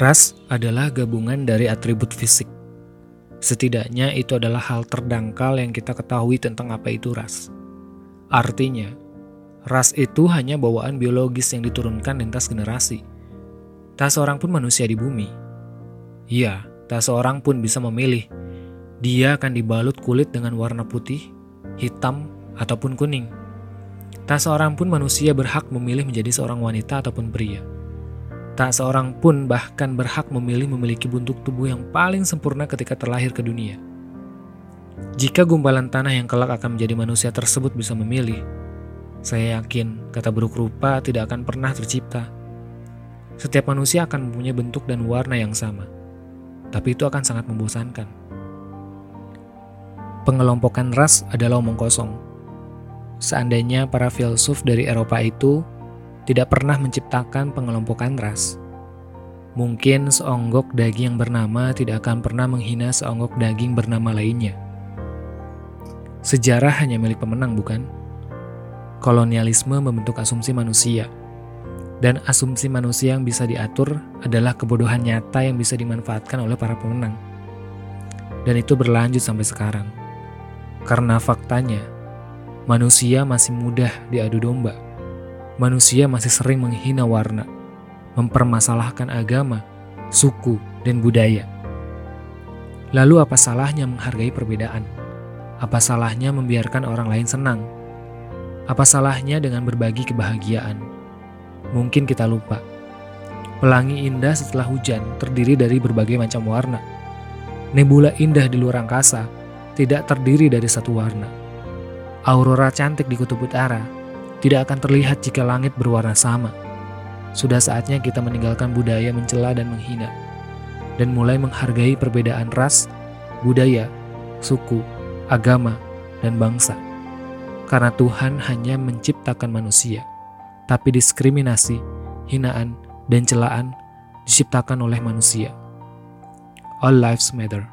Ras adalah gabungan dari atribut fisik. Setidaknya itu adalah hal terdangkal yang kita ketahui tentang apa itu ras. Artinya, ras itu hanya bawaan biologis yang diturunkan lintas generasi. Tak seorang pun manusia di bumi. Iya, tak seorang pun bisa memilih. Dia akan dibalut kulit dengan warna putih, hitam, ataupun kuning. Tak seorang pun manusia berhak memilih menjadi seorang wanita ataupun pria. Tak seorang pun bahkan berhak memilih memiliki bentuk tubuh yang paling sempurna ketika terlahir ke dunia. Jika gumpalan tanah yang kelak akan menjadi manusia tersebut bisa memilih, saya yakin kata buruk rupa tidak akan pernah tercipta. Setiap manusia akan mempunyai bentuk dan warna yang sama, tapi itu akan sangat membosankan. Pengelompokan ras adalah omong kosong. Seandainya para filsuf dari Eropa itu tidak pernah menciptakan pengelompokan ras. Mungkin seonggok daging yang bernama tidak akan pernah menghina seonggok daging bernama lainnya. Sejarah hanya milik pemenang, bukan? Kolonialisme membentuk asumsi manusia, dan asumsi manusia yang bisa diatur adalah kebodohan nyata yang bisa dimanfaatkan oleh para pemenang. Dan itu berlanjut sampai sekarang. Karena faktanya, manusia masih mudah diadu domba manusia masih sering menghina warna, mempermasalahkan agama, suku, dan budaya. Lalu apa salahnya menghargai perbedaan? Apa salahnya membiarkan orang lain senang? Apa salahnya dengan berbagi kebahagiaan? Mungkin kita lupa. Pelangi indah setelah hujan terdiri dari berbagai macam warna. Nebula indah di luar angkasa tidak terdiri dari satu warna. Aurora cantik di kutub utara tidak akan terlihat jika langit berwarna sama. Sudah saatnya kita meninggalkan budaya mencela dan menghina, dan mulai menghargai perbedaan ras, budaya, suku, agama, dan bangsa. Karena Tuhan hanya menciptakan manusia, tapi diskriminasi, hinaan, dan celaan diciptakan oleh manusia. All lives matter.